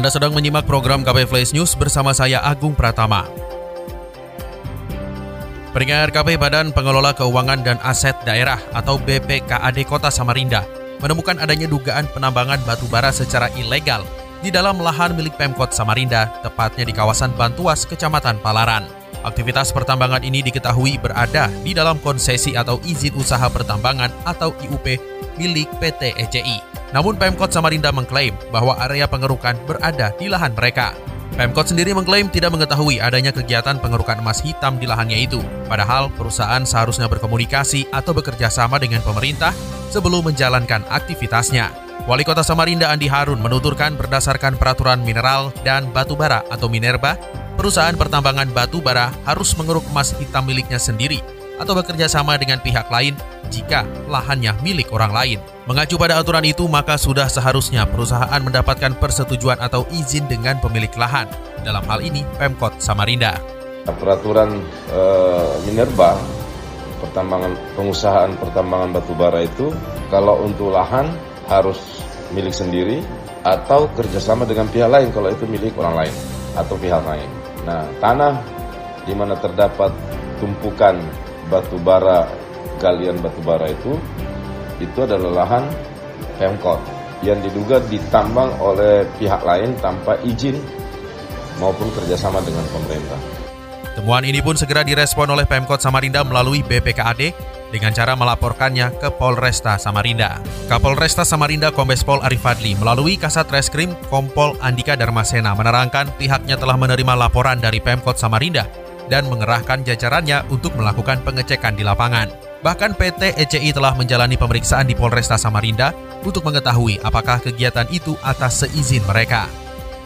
Anda sedang menyimak program KP Flash News bersama saya Agung Pratama. Peringatan KP Badan Pengelola Keuangan dan Aset Daerah atau BPKAD Kota Samarinda menemukan adanya dugaan penambangan batu bara secara ilegal di dalam lahan milik Pemkot Samarinda, tepatnya di kawasan Bantuas, Kecamatan Palaran. Aktivitas pertambangan ini diketahui berada di dalam konsesi atau izin usaha pertambangan atau IUP milik PT ECI. Namun Pemkot Samarinda mengklaim bahwa area pengerukan berada di lahan mereka. Pemkot sendiri mengklaim tidak mengetahui adanya kegiatan pengerukan emas hitam di lahannya itu. Padahal perusahaan seharusnya berkomunikasi atau bekerja sama dengan pemerintah sebelum menjalankan aktivitasnya. Wali Kota Samarinda Andi Harun menuturkan berdasarkan peraturan mineral dan batu bara atau Minerba, perusahaan pertambangan batu bara harus mengeruk emas hitam miliknya sendiri atau bekerja sama dengan pihak lain jika lahannya milik orang lain. Mengacu pada aturan itu, maka sudah seharusnya perusahaan mendapatkan persetujuan atau izin dengan pemilik lahan. Dalam hal ini, Pemkot Samarinda. Peraturan uh, Minerba pertambangan pengusahaan pertambangan batubara itu kalau untuk lahan harus milik sendiri atau kerjasama dengan pihak lain kalau itu milik orang lain atau pihak lain. Nah, tanah di mana terdapat tumpukan batubara galian batubara itu itu adalah lahan Pemkot yang diduga ditambang oleh pihak lain tanpa izin maupun kerjasama dengan pemerintah. Temuan ini pun segera direspon oleh Pemkot Samarinda melalui BPKAD dengan cara melaporkannya ke Polresta Samarinda. Kapolresta Samarinda Kombes Pol Arif Fadli melalui Kasat Reskrim Kompol Andika Darmasena menerangkan pihaknya telah menerima laporan dari Pemkot Samarinda dan mengerahkan jajarannya untuk melakukan pengecekan di lapangan. Bahkan PT ECI telah menjalani pemeriksaan di Polresta Samarinda untuk mengetahui apakah kegiatan itu atas seizin mereka.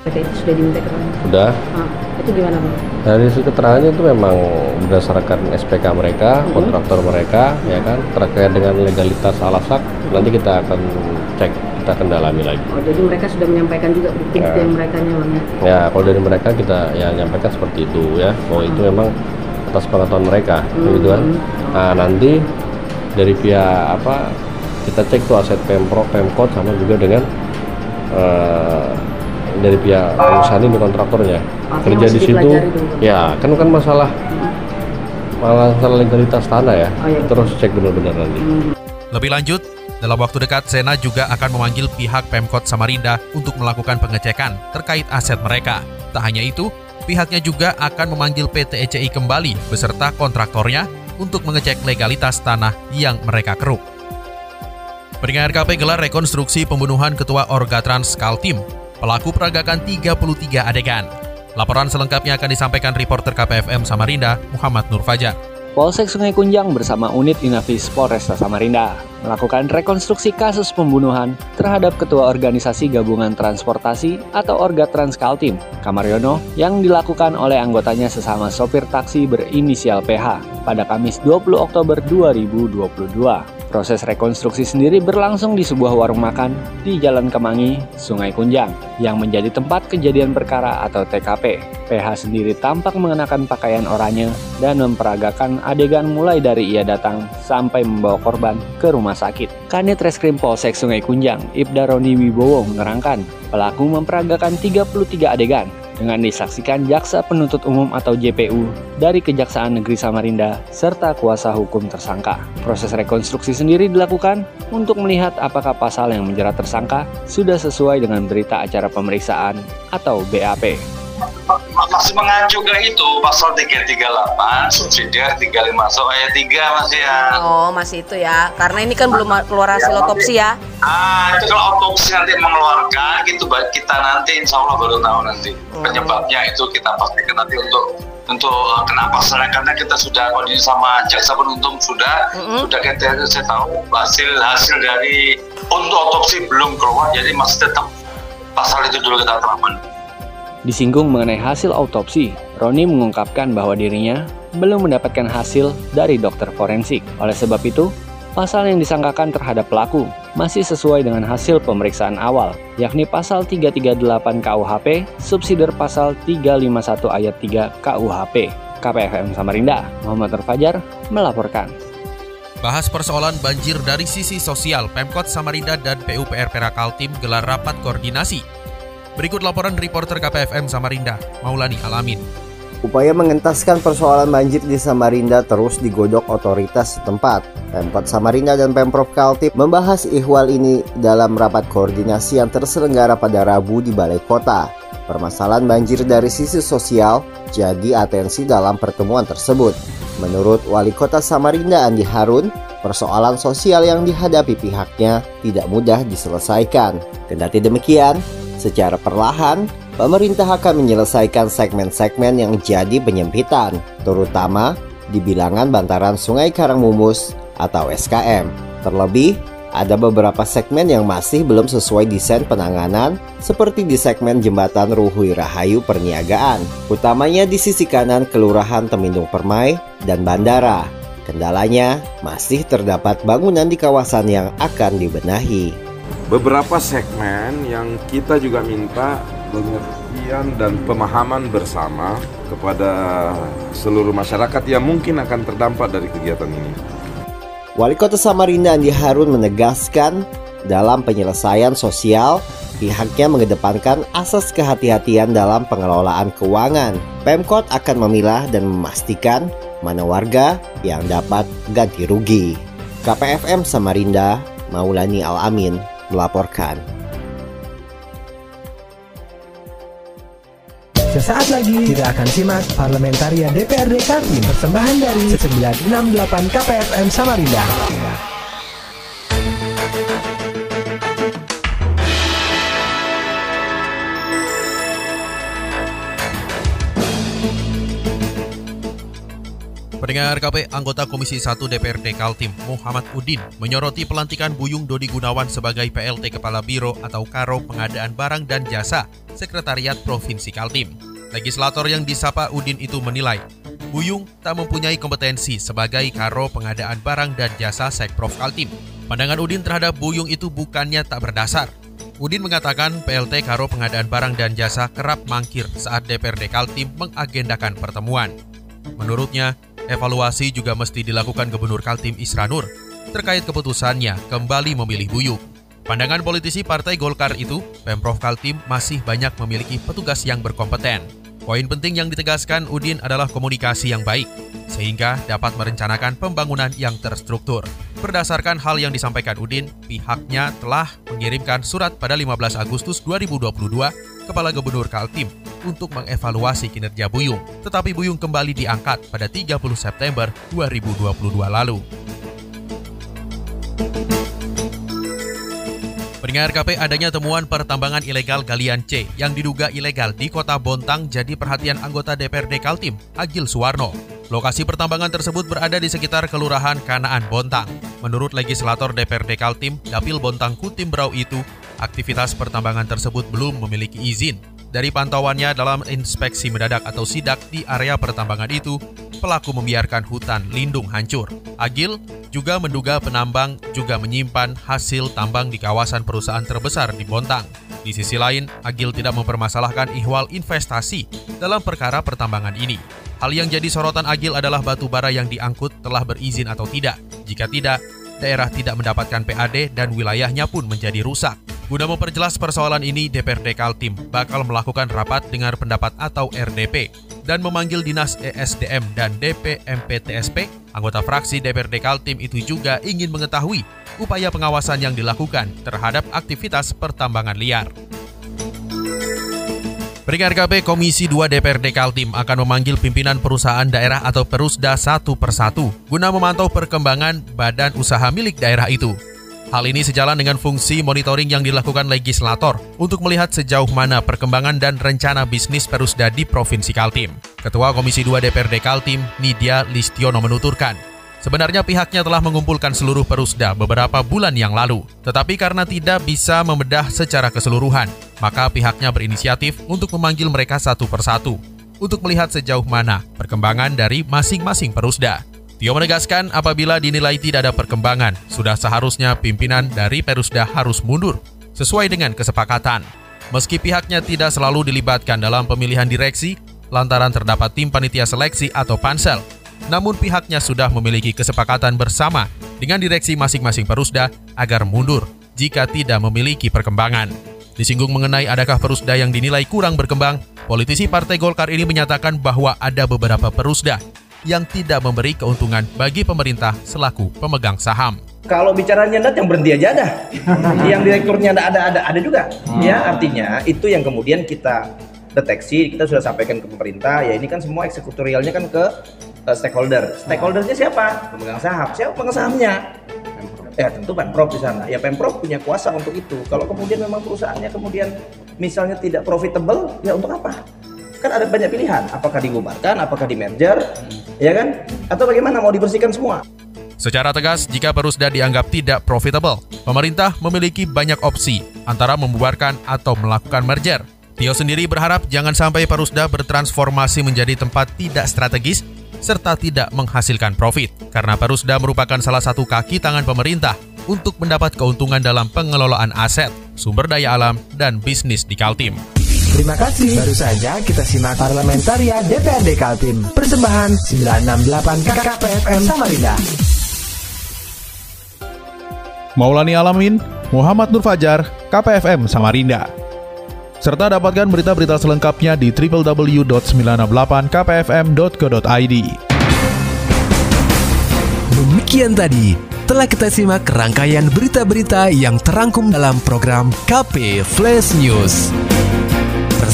PT itu sudah diminta keterangan? Sudah. Ah, itu gimana Bang? Dari sisi keterangannya itu memang berdasarkan SPK mereka, Hmm. kontraktor mereka, ya kan, terkait dengan legalitas alasak, nanti kita akan cek, kita akan dalami lagi. Oh, jadi mereka sudah menyampaikan juga bukti-bukti Ya. yang mereka Bang ya? Ya, kalau dari mereka kita ya nyampaikan seperti itu ya, bahwa itu memang atas pengetahuan mereka, gitu kan. Nah, nanti dari pihak apa kita cek tuh aset pemprov, pemkot sama juga dengan eh, dari pihak perusahaan ini kontraktornya Artinya kerja di situ. Ya, kan kan masalah masalah legalitas tanah ya. Oh, iya. Terus cek benar-benar nanti. Lebih lanjut, dalam waktu dekat Sena juga akan memanggil pihak Pemkot Samarinda untuk melakukan pengecekan terkait aset mereka. Tak hanya itu, pihaknya juga akan memanggil PT ECI kembali beserta kontraktornya untuk mengecek legalitas tanah yang mereka keruk. Peringatan KP gelar rekonstruksi pembunuhan Ketua Orgatrans Kaltim. Pelaku peragakan 33 adegan. Laporan selengkapnya akan disampaikan reporter KPFM Samarinda, Muhammad Nur Fajar. Polsek Sungai Kunjang bersama unit Inafis Polresta Samarinda melakukan rekonstruksi kasus pembunuhan terhadap Ketua Organisasi Gabungan Transportasi atau Orgatrans Kaltim, Kamaryono, yang dilakukan oleh anggotanya sesama sopir taksi berinisial PH pada Kamis 20 Oktober 2022. Proses rekonstruksi sendiri berlangsung di sebuah warung makan di Jalan Kemangi, Sungai Kunjang, yang menjadi tempat kejadian perkara atau TKP. PH sendiri tampak mengenakan pakaian oranye dan memperagakan adegan mulai dari ia datang sampai membawa korban ke rumah sakit. Kanit Reskrim Polsek Sungai Kunjang, Ibda Roni Wibowo menerangkan, pelaku memperagakan 33 adegan dengan disaksikan Jaksa Penuntut Umum atau JPU dari Kejaksaan Negeri Samarinda serta kuasa hukum tersangka. Proses rekonstruksi sendiri dilakukan untuk melihat apakah pasal yang menjerat tersangka sudah sesuai dengan berita acara pemeriksaan atau BAP. Masih mengacu ke itu pasal 338 subsidiar 351 ayat 3 mas ya. Oh, masih itu ya. Karena ini kan belum keluar hasil otopsi ya. ah itu kalau otopsi nanti mengeluarkan gitu kita nanti insya Allah baru tahu nanti penyebabnya itu kita pastikan nanti untuk untuk uh, kenapa Soalnya karena kita sudah kondisi sama jaksa penuntut sudah sudah kita saya tahu hasil hasil dari untuk otopsi belum keluar jadi masih tetap pasal itu dulu kita terapkan Disinggung mengenai hasil autopsi, Roni mengungkapkan bahwa dirinya belum mendapatkan hasil dari dokter forensik. Oleh sebab itu, pasal yang disangkakan terhadap pelaku masih sesuai dengan hasil pemeriksaan awal, yakni pasal 338 KUHP, subsider pasal 351 ayat 3 KUHP. KPFM Samarinda, Muhammad Terfajar melaporkan. Bahas persoalan banjir dari sisi sosial, Pemkot Samarinda dan PUPR Perakaltim gelar rapat koordinasi. Berikut laporan reporter KPFM Samarinda, Maulani Alamin. Upaya mengentaskan persoalan banjir di Samarinda terus digodok otoritas setempat. Pemkot Samarinda dan Pemprov Kaltip membahas ihwal ini dalam rapat koordinasi yang terselenggara pada Rabu di Balai Kota. Permasalahan banjir dari sisi sosial jadi atensi dalam pertemuan tersebut. Menurut Wali Kota Samarinda Andi Harun, persoalan sosial yang dihadapi pihaknya tidak mudah diselesaikan. Kendati demikian, secara perlahan pemerintah akan menyelesaikan segmen-segmen yang jadi penyempitan, terutama di bilangan bantaran Sungai Karangmumus atau SKM. Terlebih, ada beberapa segmen yang masih belum sesuai desain penanganan, seperti di segmen jembatan Ruhui Rahayu Perniagaan, utamanya di sisi kanan Kelurahan Temindung Permai dan Bandara. Kendalanya masih terdapat bangunan di kawasan yang akan dibenahi. Beberapa segmen yang kita juga minta pengertian dan pemahaman bersama kepada seluruh masyarakat yang mungkin akan terdampak dari kegiatan ini. Wali Kota Samarinda Andi Harun menegaskan dalam penyelesaian sosial pihaknya mengedepankan asas kehati-hatian dalam pengelolaan keuangan. Pemkot akan memilah dan memastikan mana warga yang dapat ganti rugi. KPFM Samarinda, Maulani Al-Amin melaporkan. Sesaat lagi kita akan simak Parlementaria DPRD Kaltim persembahan dari 968 KPFM Samarinda. Pendengar KP, anggota Komisi 1 DPRD Kaltim, Muhammad Udin, menyoroti pelantikan Buyung Dodi Gunawan sebagai PLT Kepala Biro atau Karo Pengadaan Barang dan Jasa, Sekretariat Provinsi Kaltim. Legislator yang disapa Udin itu menilai, Buyung tak mempunyai kompetensi sebagai Karo Pengadaan Barang dan Jasa Sekprov Kaltim. Pandangan Udin terhadap Buyung itu bukannya tak berdasar. Udin mengatakan PLT Karo Pengadaan Barang dan Jasa kerap mangkir saat DPRD Kaltim mengagendakan pertemuan. Menurutnya, evaluasi juga mesti dilakukan Gubernur Kaltim Isranur terkait keputusannya kembali memilih Buyung. Pandangan politisi Partai Golkar itu, Pemprov Kaltim masih banyak memiliki petugas yang berkompeten. Poin penting yang ditegaskan Udin adalah komunikasi yang baik, sehingga dapat merencanakan pembangunan yang terstruktur. Berdasarkan hal yang disampaikan Udin, pihaknya telah mengirimkan surat pada 15 Agustus 2022 Kepala Gubernur Kaltim untuk mengevaluasi kinerja Buyung, tetapi Buyung kembali diangkat pada 30 September 2022 lalu. Pendengar KP adanya temuan pertambangan ilegal galian C yang diduga ilegal di kota Bontang jadi perhatian anggota DPRD Kaltim, Agil Suwarno. Lokasi pertambangan tersebut berada di sekitar Kelurahan Kanaan Bontang. Menurut legislator DPRD Kaltim, Dapil Bontang Kutimbrau itu, aktivitas pertambangan tersebut belum memiliki izin. Dari pantauannya dalam inspeksi mendadak atau sidak di area pertambangan itu, pelaku membiarkan hutan lindung hancur. Agil juga menduga penambang juga menyimpan hasil tambang di kawasan perusahaan terbesar di Bontang. Di sisi lain, Agil tidak mempermasalahkan ihwal investasi dalam perkara pertambangan ini. Hal yang jadi sorotan Agil adalah batu bara yang diangkut telah berizin atau tidak. Jika tidak, daerah tidak mendapatkan PAD dan wilayahnya pun menjadi rusak. Guna memperjelas persoalan ini, DPRD Kaltim bakal melakukan rapat dengar pendapat atau RDP dan memanggil Dinas ESDM dan DPMPTSP. Anggota fraksi DPRD Kaltim itu juga ingin mengetahui upaya pengawasan yang dilakukan terhadap aktivitas pertambangan liar. Peringkat KP Komisi 2 DPRD Kaltim akan memanggil pimpinan perusahaan daerah atau perusda satu persatu guna memantau perkembangan badan usaha milik daerah itu. Hal ini sejalan dengan fungsi monitoring yang dilakukan legislator untuk melihat sejauh mana perkembangan dan rencana bisnis Perusda di Provinsi Kaltim. Ketua Komisi 2 DPRD Kaltim, Nidia Listiono menuturkan, sebenarnya pihaknya telah mengumpulkan seluruh Perusda beberapa bulan yang lalu, tetapi karena tidak bisa membedah secara keseluruhan, maka pihaknya berinisiatif untuk memanggil mereka satu persatu untuk melihat sejauh mana perkembangan dari masing-masing perusda. Tio menegaskan apabila dinilai tidak ada perkembangan, sudah seharusnya pimpinan dari perusda harus mundur sesuai dengan kesepakatan. Meski pihaknya tidak selalu dilibatkan dalam pemilihan direksi, lantaran terdapat tim panitia seleksi atau pansel, namun pihaknya sudah memiliki kesepakatan bersama dengan direksi masing-masing perusda agar mundur jika tidak memiliki perkembangan. Disinggung mengenai adakah perusda yang dinilai kurang berkembang, politisi Partai Golkar ini menyatakan bahwa ada beberapa perusda yang tidak memberi keuntungan bagi pemerintah selaku pemegang saham. Kalau bicaranya net yang berhenti aja ada, yang direkturnya ada ada ada ada juga. Ya artinya itu yang kemudian kita deteksi, kita sudah sampaikan ke pemerintah. Ya ini kan semua eksekutorialnya kan ke uh, stakeholder. Stakeholdernya siapa? Pemegang saham. Siapa pemegang sahamnya? Ya tentu pemprov di sana. Ya pemprov punya kuasa untuk itu. Kalau kemudian memang perusahaannya kemudian misalnya tidak profitable, ya untuk apa? Kan ada banyak pilihan. Apakah dibubarkan? Apakah di merger? Ya kan? Atau bagaimana mau dibersihkan semua? Secara tegas, jika Perusda dianggap tidak profitable, pemerintah memiliki banyak opsi antara membubarkan atau melakukan merger. Tio sendiri berharap jangan sampai Perusda bertransformasi menjadi tempat tidak strategis serta tidak menghasilkan profit, karena Perusda merupakan salah satu kaki tangan pemerintah untuk mendapat keuntungan dalam pengelolaan aset, sumber daya alam, dan bisnis di Kaltim. Terima kasih. Baru saja kita simak Parlamentaria DPRD Kaltim. Persembahan 968 KKPFM Samarinda. Maulani Alamin, Muhammad Nur Fajar, KPFM Samarinda. Serta dapatkan berita-berita selengkapnya di www.968kpfm.co.id. Demikian tadi telah kita simak rangkaian berita-berita yang terangkum dalam program KP Flash News.